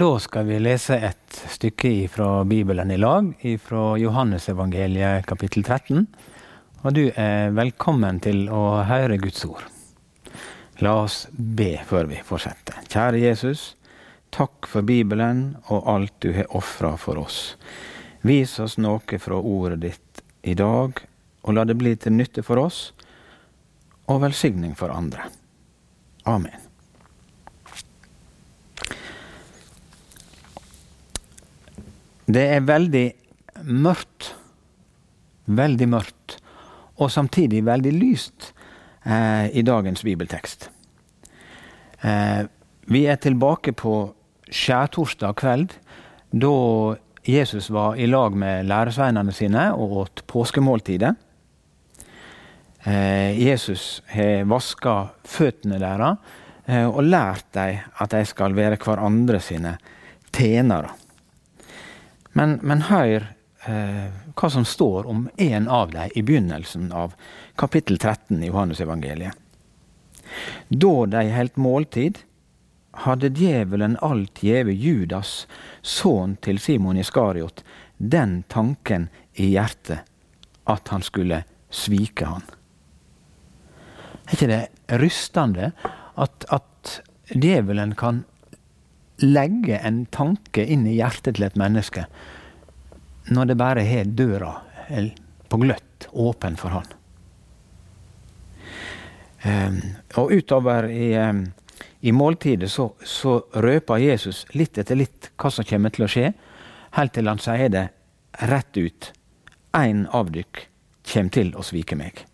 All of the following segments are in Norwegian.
Da skal vi lese et stykke fra Bibelen i lag, fra Johannesevangeliet kapittel 13. Og du er velkommen til å høre Guds ord. La oss be før vi fortsetter. Kjære Jesus, takk for Bibelen og alt du har ofra for oss. Vis oss noe fra ordet ditt i dag, og la det bli til nytte for oss og velsigning for andre. Amen. Det er veldig mørkt. Veldig mørkt. Og samtidig veldig lyst eh, i dagens bibeltekst. Eh, vi er tilbake på skjærtorsdag kveld, da Jesus var i lag med læresveinene sine og åt påskemåltidet. Eh, Jesus har vaska føttene deres eh, og lært dem at de skal være hverandre sine tjenere. Men, men hør eh, hva som står om en av dem i begynnelsen av kapittel 13 i Johannesevangeliet. Da de holdt måltid, hadde djevelen alt gjeve Judas, sønn til Simon Iskariot, den tanken i hjertet at han skulle svike han. Er ikke det rystende at, at djevelen kan legge en tanke inn i hjertet til et menneske når det bare har døra på gløtt åpen for han. Um, og utover i, um, i måltidet så, så, røper Jesus litt etter litt hva som kommer til å skje, helt til han sier det rett ut. Én av dykk kommer til å svike meg.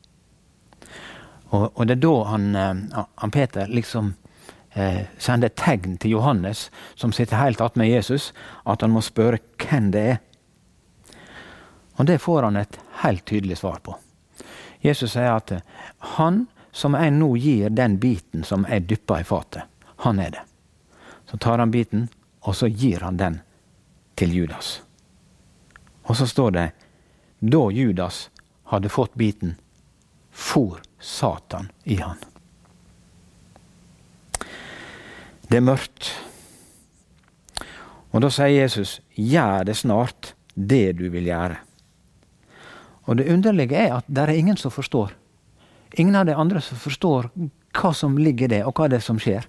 Og, og, det er da han, uh, han Peter liksom eh, sender tegn til Johannes, som sitter helt attmed Jesus, at han må spørre hvem det er. Og det får han et helt tydelig svar på. Jesus sier at han som jeg nå gir den biten som er dyppa i fatet, han er det. Så tar han biten, og så gir han den til Judas. Og så står det da Judas hadde fått biten, for Satan i han. Det er mørkt. Og da sier Jesus, gjør det snart, det du vil gjøre. Og det underlige er at det er ingen som forstår. Ingen av de andre som forstår hva som ligger i det, og hva det er som skjer.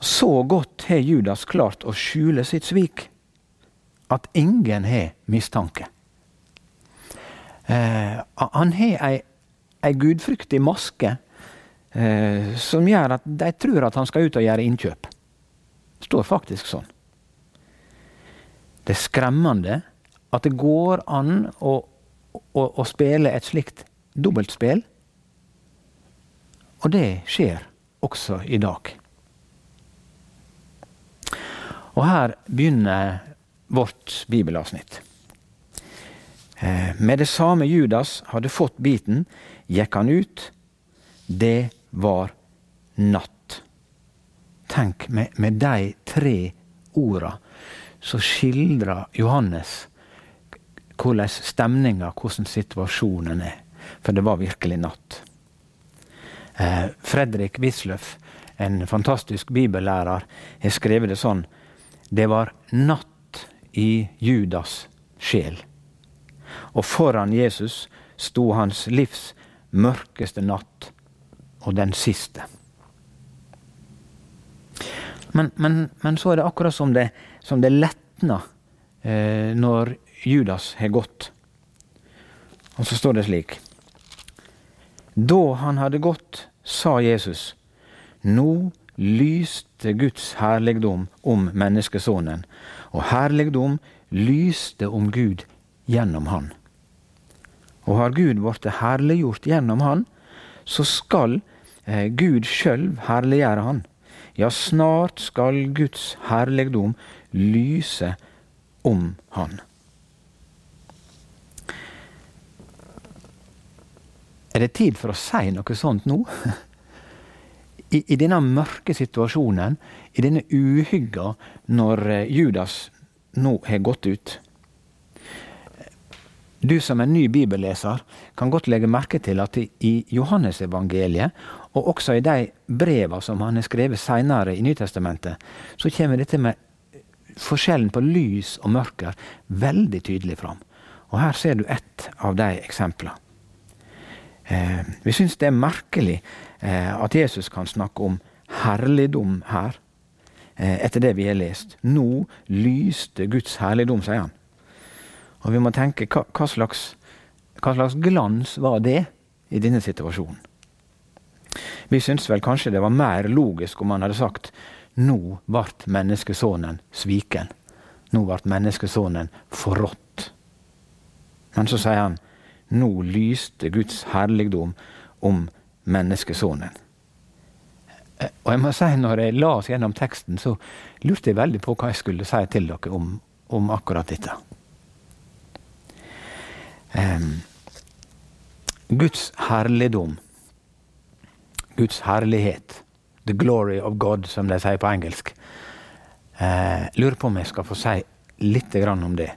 Så godt har Judas klart å skjule sitt svik at ingen har mistanke. Eh, han har ei, ei gudfryktig maske eh, som gjør at de tror at han skal ut og gjøre innkjøp. Det står faktisk sånn. Det er skremmende at det går an å, å, å spille et slikt dobbeltspill. Og det skjer også i dag. Og her begynner vårt bibelavsnitt. Eh, med det samme Judas hadde fått biten, gikk han ut. Det var natt. Tenk, med, med de tre orda så skildrer Johannes hvordan stemninga, hvordan situasjonen er. For det var virkelig natt. Eh, Fredrik Wisløff, en fantastisk bibellærer, har skrevet det sånn Det var natt i Judas sjel. Og foran Jesus sto hans livs mørkeste natt og den siste. Men, men, men så er det akkurat som det, som det letner eh, når Judas har gått. Og så står det slik Da han hadde gått, sa Jesus, nå lyste Guds herligdom om menneskesonen, og herligdom lyste om Gud gjennom han. Og har Gud blitt herliggjort gjennom han, så skal Gud sjøl herliggjøre han. Ja, snart skal Guds herligdom lyse om han. Er det tid for å si noe sånt nå? I, I, denne mørke situasjonen, i denne uhygga når eh, Judas nå har gått ut. Du som er ny bibelleser, kan godt legge merke til at i Johannesevangeliet og også i de breva som han har skrevet seinere i Nytestamentet, så kommer dette med forskjellen på lys og mørker veldig tydelig fram. Og her ser du ett av de eksemplene. Eh, vi syns det er merkelig eh, at Jesus kan snakke om herligdom her, eh, etter det vi har lest. Nå lyste Guds herligdom, sier han. Og vi må tenke hva, hva, slags, hva slags glans var det i denne situasjonen? Vi syns vel kanskje det var mer logisk om han hadde sagt nå ble menneskesonen sviken. Nå ble menneskesonen forrådt. Men så sier han nå lyste Guds herligdom om menneskesonen. Og jeg må si, når jeg la oss gjennom teksten, så lurte jeg veldig på hva jeg skulle si til dere om, om akkurat dette. Um, Guds herligdom, Guds herlighet, the glory of God, som de sier på engelsk. Eh, lurer på om jeg skal få si litt om det.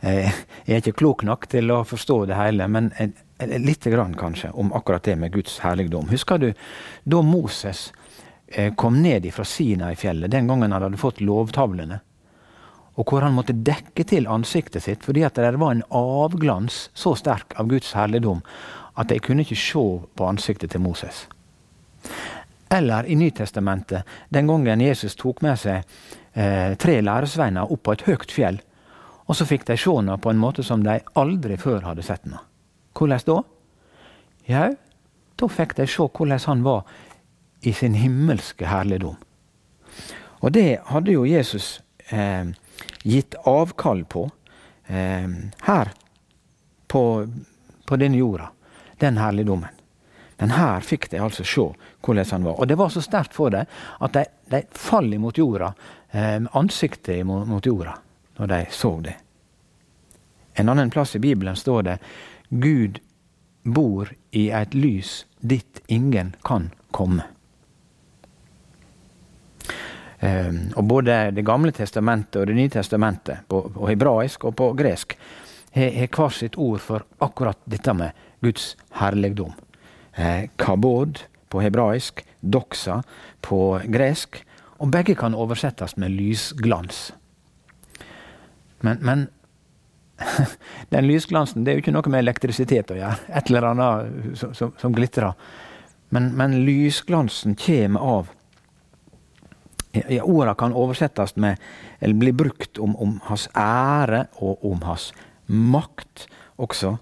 Eh, jeg er ikke klok nok til å forstå det hele, men eh, litt grann kanskje om akkurat det med Guds herligdom. Husker du da Moses Eh, kom ned fra Sina i fjellet, den gangen han hadde fått lovtavlene. Og hvor han måtte dekke til ansiktet sitt fordi at det var en avglans så sterk av Guds herligdom at de kunne ikke se på ansiktet til Moses. Eller i Nytestamentet, den gangen Jesus tok med seg eh, tre læresveiner opp på et høyt fjell. Og så fikk de se henne på en måte som de aldri før hadde sett henne. Hvordan da? Jau, da fikk de se hvordan han var i sin himmelske herligdom. Og det hadde jo Jesus eh, gitt avkall på eh, her på, på, denne jorda. Den herligdommen. Men her fikk de altså se hvordan han var. Og det var så sterkt for dem at de, de fall imot jorda, eh, ansiktet mot, mot jorda, når de så det. En annen plass i Bibelen står det Gud bor i et lys ditt ingen kan komme. Ehm, og både Det gamle testamentet og Det nye testamentet, på, på hebraisk og på gresk, har hver sitt ord for akkurat dette med Guds herligdom. Eh, kabod på hebraisk, doxa på gresk. Og begge kan oversettes med lysglans. Men, men den lysglansen det er jo ikke noe med elektrisitet å gjøre. Et eller annet som, som, som glitrer. Men, men lysglansen kommer av ja, Orda kan oversettes med, eller bli brukt om, om hans ære og om hans makt også.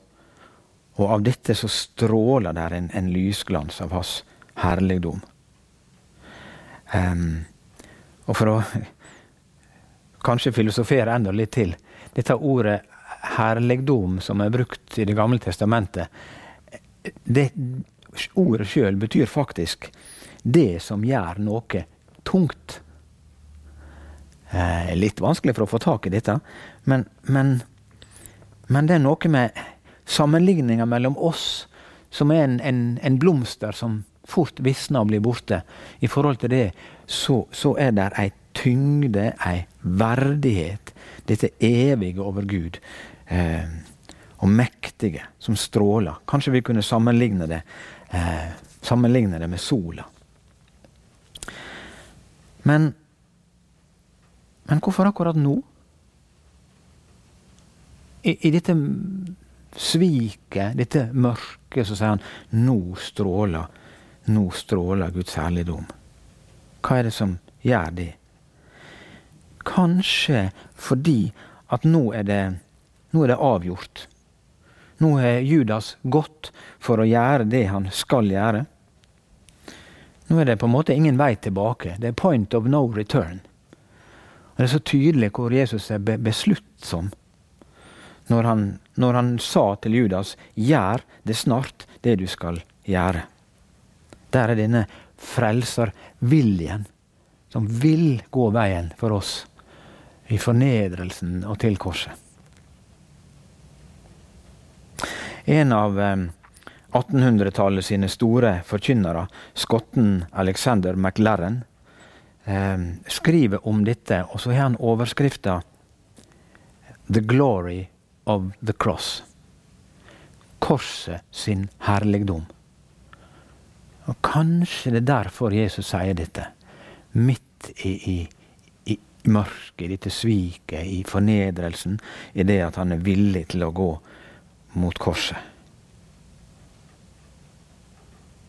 Og av dette så stråler der en, en lysglans av hans herligdom. Um, og for å kanskje filosofere enda litt til Dette ordet herligdom som er brukt i Det gamle testamentet, det, ordet sjøl betyr faktisk det som gjør noe tungt. Eh, litt vanskelig for å få tak i dette, men, men, men det er noe med sammenligninga mellom oss, som er en, en, en, blomster som fort visner og blir borte. I forhold til det så, så er det ei tyngde, ei verdighet, dette evige over Gud. Eh, og mektige, som stråler. Kanskje vi kunne sammenligne det, eh, sammenligne det med sola. Men men hvorfor akkurat nå? I, i dette sviket, dette mørket, så sier han nå stråler, nå stråler Guds herligdom. Hva er det som gjør det? Kanskje fordi at nå er det, nå er det avgjort. Nå har Judas gått for å gjøre det han skal gjøre. Nå er det på en måte ingen vei tilbake. Det er point of no return. Og Det er så tydelig hvor Jesus er besluttsom. Når han, når han sa til Judas 'gjør det snart, det du skal gjøre'. Der er denne frelserviljen som vil gå veien for oss i fornedrelsen og til korset. En av 1800-tallet eh, sine store forkynnere, skotten Alexander McLaren, eh, skriver om dette, og så har han overskrifta 'The glory of the cross'. Korset sin herligdom. Og Kanskje det er derfor Jesus sier dette. Midt i, i, i mørket, i dette sviket, i fornedrelsen, i det at han er villig til å gå mot korset.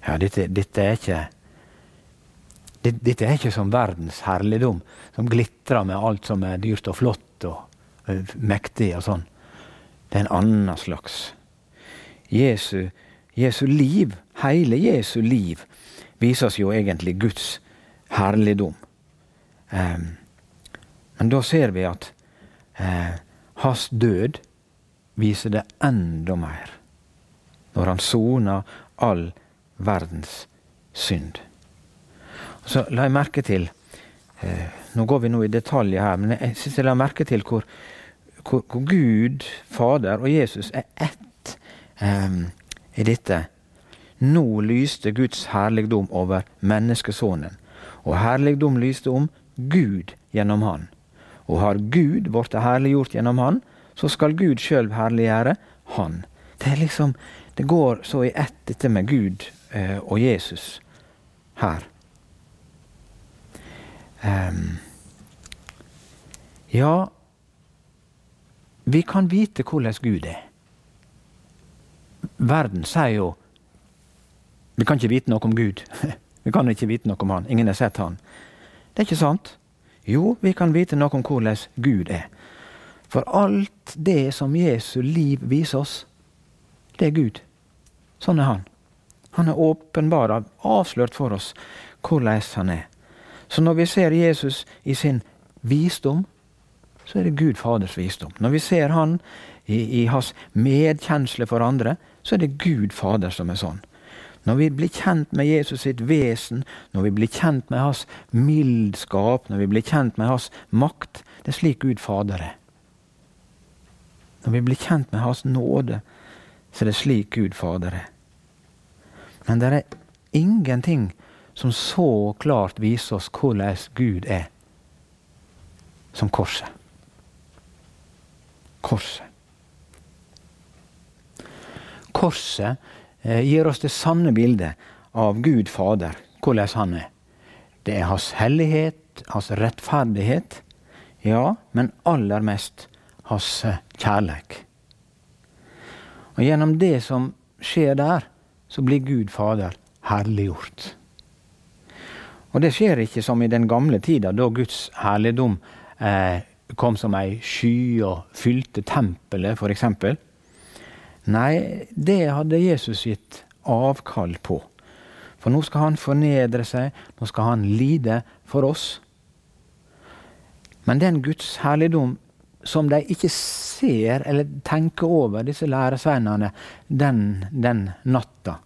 Ja, dette, dette er ikke dette er ikke som verdens herligdom, som glitrer med alt som er dyrt og flott og mektig og sånn. En annen slags. Jesu, Jesu liv, hele Jesu liv, viser oss jo egentlig Guds herligdom. Um, men da ser vi at uh, hans død viser det enda mer. Når han soner all verdens synd. Så la jeg merke til eh, Nå går vi nå i detaljer her, men jeg synes jeg la merke til hvor, hvor, hvor Gud, Fader og Jesus er ett um, i dette. Nå lyste Guds herligdom over menneskesonen, og herligdom lyste om Gud gjennom han. Og har Gud blitt herliggjort gjennom han, så skal Gud sjøl herliggjøre han. Det er liksom, det går så i ett, dette med Gud eh, og Jesus her. Um, ja, vi kan vite hvordan Gud er. Verden sier jo Vi kan ikke vite noe om Gud. vi kan ikke vite noe om Han. Ingen har sett Han. Det er ikke sant. Jo, vi kan vite noe om hvordan Gud er. For alt det som Jesu liv viser oss, det er Gud. Sånn er Han. Han er åpenbar, avslørt for oss hvordan han er. Så når vi ser Jesus i sin visdom, så er det Gud Faders visdom. Når vi ser Han i, i hans medkjensle for andre, så er det Gud Fader som er sånn. Når vi blir kjent med Jesus sitt vesen, når vi blir kjent med hans mildskap, når vi blir kjent med hans makt, det er slik Gud Fader er. Når vi blir kjent med hans nåde, så er det slik Gud Fader er. Men det er ingenting som så klart viser oss hvordan Gud er, som korset. Korset. Korset eh, gir oss det sanne bildet av Gud Fader, hvordan han er. Det er hans hellighet, hans rettferdighet, ja, men aller mest hans kjærlighet. kjærleik. Og gjennom det som skjer der, så blir Gud Fader herliggjort. Og det skjer ikke som i den gamle tida, da Guds herligdom eh, kom som ei sky og fylte tempelet, f.eks. Nei, det hadde Jesus gitt avkall på. For nå skal han fornedre seg, nå skal han lide for oss. Men den Guds herligdom som de ikke ser eller tenker over, disse læresveinene, den, den natta,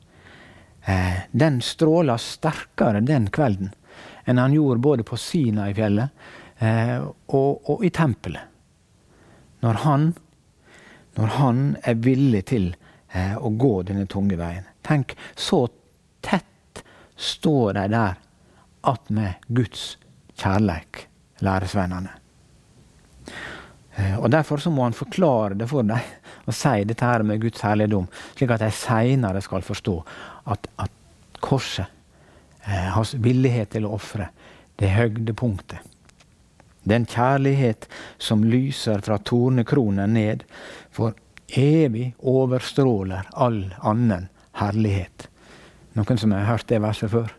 eh, den stråler sterkere den kvelden enn han gjorde både på Sinai-fjellet eh, og, og, i tempelet. Når han, når han er villig til eh, å gå denne tunge veien. Tenk, så tett står de der attmed Guds kjærleik, læresvennene. Eh, og Derfor så må han forklare det for dem og si dette her med Guds herligdom, slik at de seinere skal forstå at, at korset Eh, hans villighet til å ofre, det høydepunktet. Den kjærlighet som lyser fra tornekronen ned, for evig overstråler all annen herlighet. Noen som har hørt det verset før?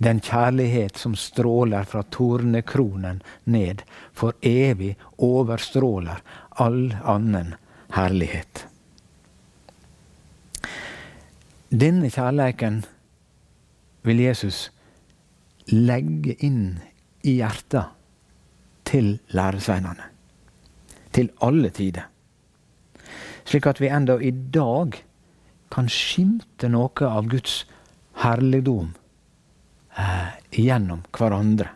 Den kjærlighet som stråler fra tornekronen ned, for evig overstråler all annen herlighet. Denne kjærleiken vil Jesus legge inn i hjertet til læresveinene. Til alle tider. Slik at vi enda i dag kan skimte noe av Guds herligdom eh, gjennom hverandre.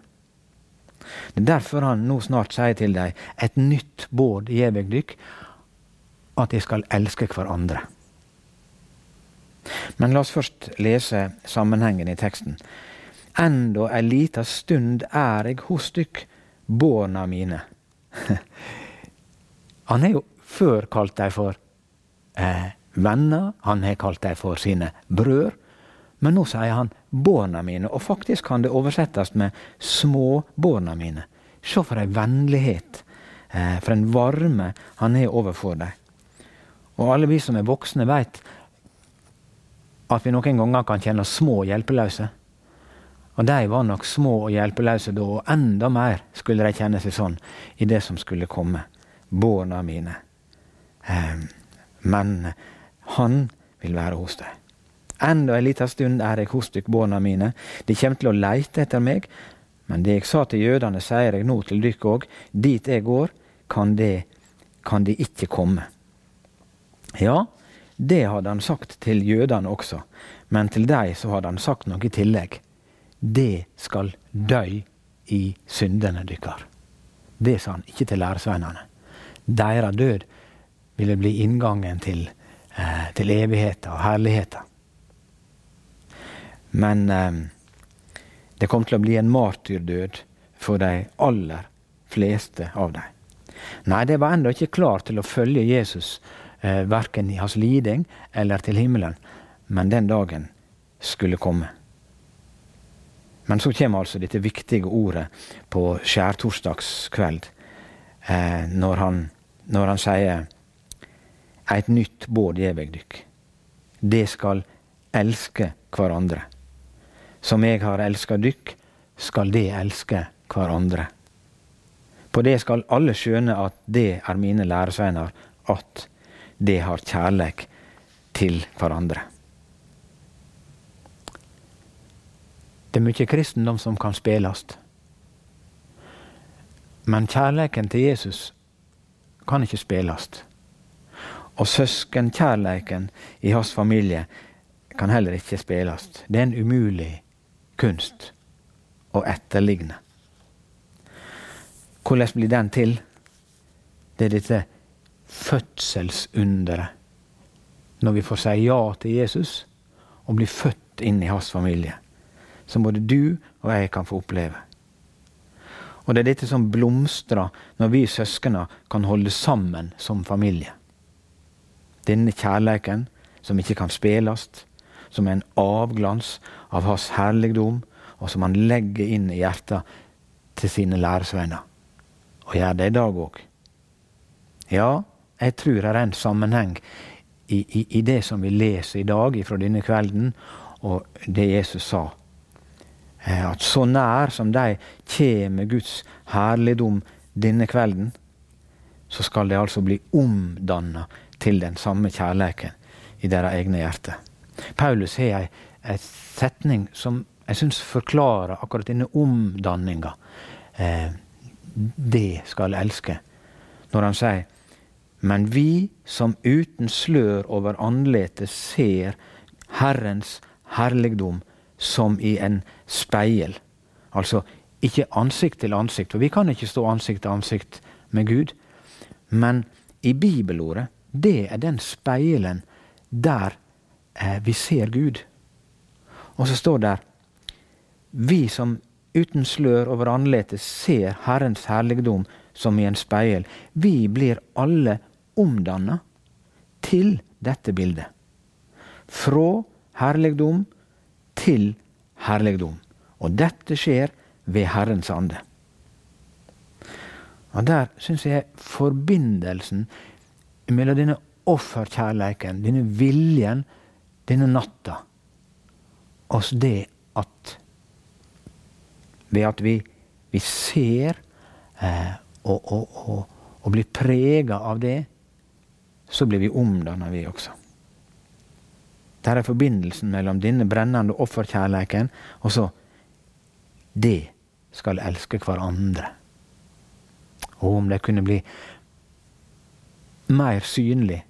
Det er derfor han nå snart sier til dem et nytt båd gjev eg dykk, at de skal elske hverandre. Men la oss først lese sammenhengen i teksten. Enda ei lita stund er jeg hos dykk, borna mine. han har jo før kalt dem for eh, venner, han har kalt dem for sine brød. Men nå sier han 'borna mine', og faktisk kan det oversettes med 'småbarna mine'. Se for ei vennlighet, eh, for en varme han har overfor dem. Og alle vi som er voksne, veit at vi noen ganger kan kjenne oss små og hjelpeløse. Og de var nok små og hjelpeløse da, og enda mer skulle de kjenne seg sånn i det som skulle komme. Barna mine. Eh, men han vil være hos dem. Enda en liten stund er jeg hos dykk, barna mine. De kommer til å leite etter meg. Men det jeg sa til jødene, sier jeg nå til dykk òg. Dit jeg går, kan, de, kan de ikke komme. Ja, det hadde han sagt til jødene også. Men til dem så hadde han sagt noe i tillegg. Det skal døy i syndene dykkar. Det sa han ikke til læresveinene. Deres død ville bli inngangen til, eh, til evigheta og herligheta. Men eh, det kom til å bli en martyrdød for de aller fleste av dem. Nei, de var ennå ikke klar til å følge Jesus, eh, verken i hans liding eller til himmelen. Men den dagen skulle komme. Men så kommer altså dette viktige ordet på skjærtorsdagskveld, eh, når, han, når han sier Eit nytt båd gjev eg dykk. Det skal elske hverandre. Som jeg har elska dykk, skal de elske hverandre. På det skal alle skjøne at det er mine læresveinar, at de har kjærleik til hverandre. Det er mye kristendom som kan spilles. Men kjærleiken til Jesus kan ikke spilles. Og søskenkjærleiken i hans familie kan heller ikke spilles. Det er en umulig kunst å etterligne. Hvordan blir den til? Det er dette fødselsunderet. Når vi får si ja til Jesus og blir født inn i hans familie. Som både du og jeg kan få oppleve. Og det er dette som blomstrer når vi søsknene kan holde sammen som familie. Denne kjærleiken som ikke kan spilles, som er en avglans av hans herligdom, og som han legger inn i hjertet til sine læresvenner. Og gjør det i dag òg. Ja, jeg tror det er en sammenheng i, i, i, det som vi leser i dag fra denne kvelden, og det Jesus sa. Eh, at så nær som de kommer Guds herligdom denne kvelden, så skal de altså bli omdanna til den samme kjærleiken i deres egne hjerter. Paulus har ei setning som jeg syns forklarer akkurat denne omdanninga. Eh, det skal elske. Når han sier men vi som uten slør over andletet ser Herrens herligdom som i en speil. Altså ikke ansikt til ansikt, for vi kan ikke stå ansikt til ansikt med Gud. Men i bibelordet, det er den speilen der eh, vi ser Gud. Og så står det vi som uten slør over andletet ser Herrens herligdom som i en speil, vi blir alle omdanna til dette bildet. Fra herligdom til herligdom. Og dette skjer ved Herrens ande. Og Der syns jeg forbindelsen mellom denne offerkjærleiken, denne viljen denne natta oss det at Ved at vi, vi ser eh, og, og, og, og, blir prega av det, så blir vi omdanna, vi også. Der er forbindelsen mellom denne brennende offerkjærleiken og så De skal elske hverandre. Og om det kunne bli mer synlig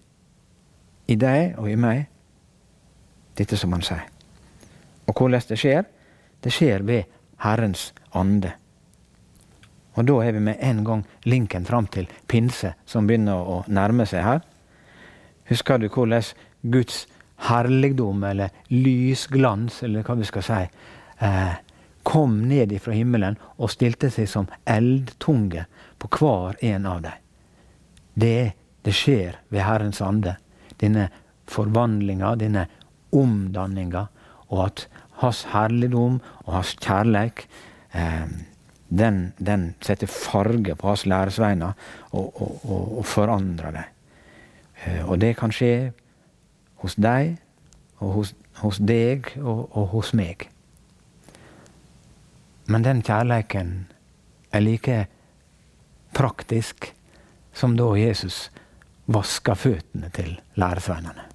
i deg og i meg, dette som han sier. Og hvordan det skjer? Det skjer ved Herrens ande. Og da er vi med en gang linken fram til pinse, som begynner å nærme seg her. Husker du hvordan Guds herligdom, eller lysglans, eller hva vi skal si, eh, kom ned ifra himmelen og stilte seg som eldtunge på hver en av dem? Det, det skjer ved Herrens ande. Denne forvandlinga, denne omdanninga, og at hans herligdom og hans kjærleik, eh, den, den setter farge på hans læresveiner og, og, og, og forandrer dem. Eh, og det kan skje hos deg, og hos, hos deg og, og hos meg. Men den kjærleiken er like praktisk som da Jesus vaska føttene til læresveinene.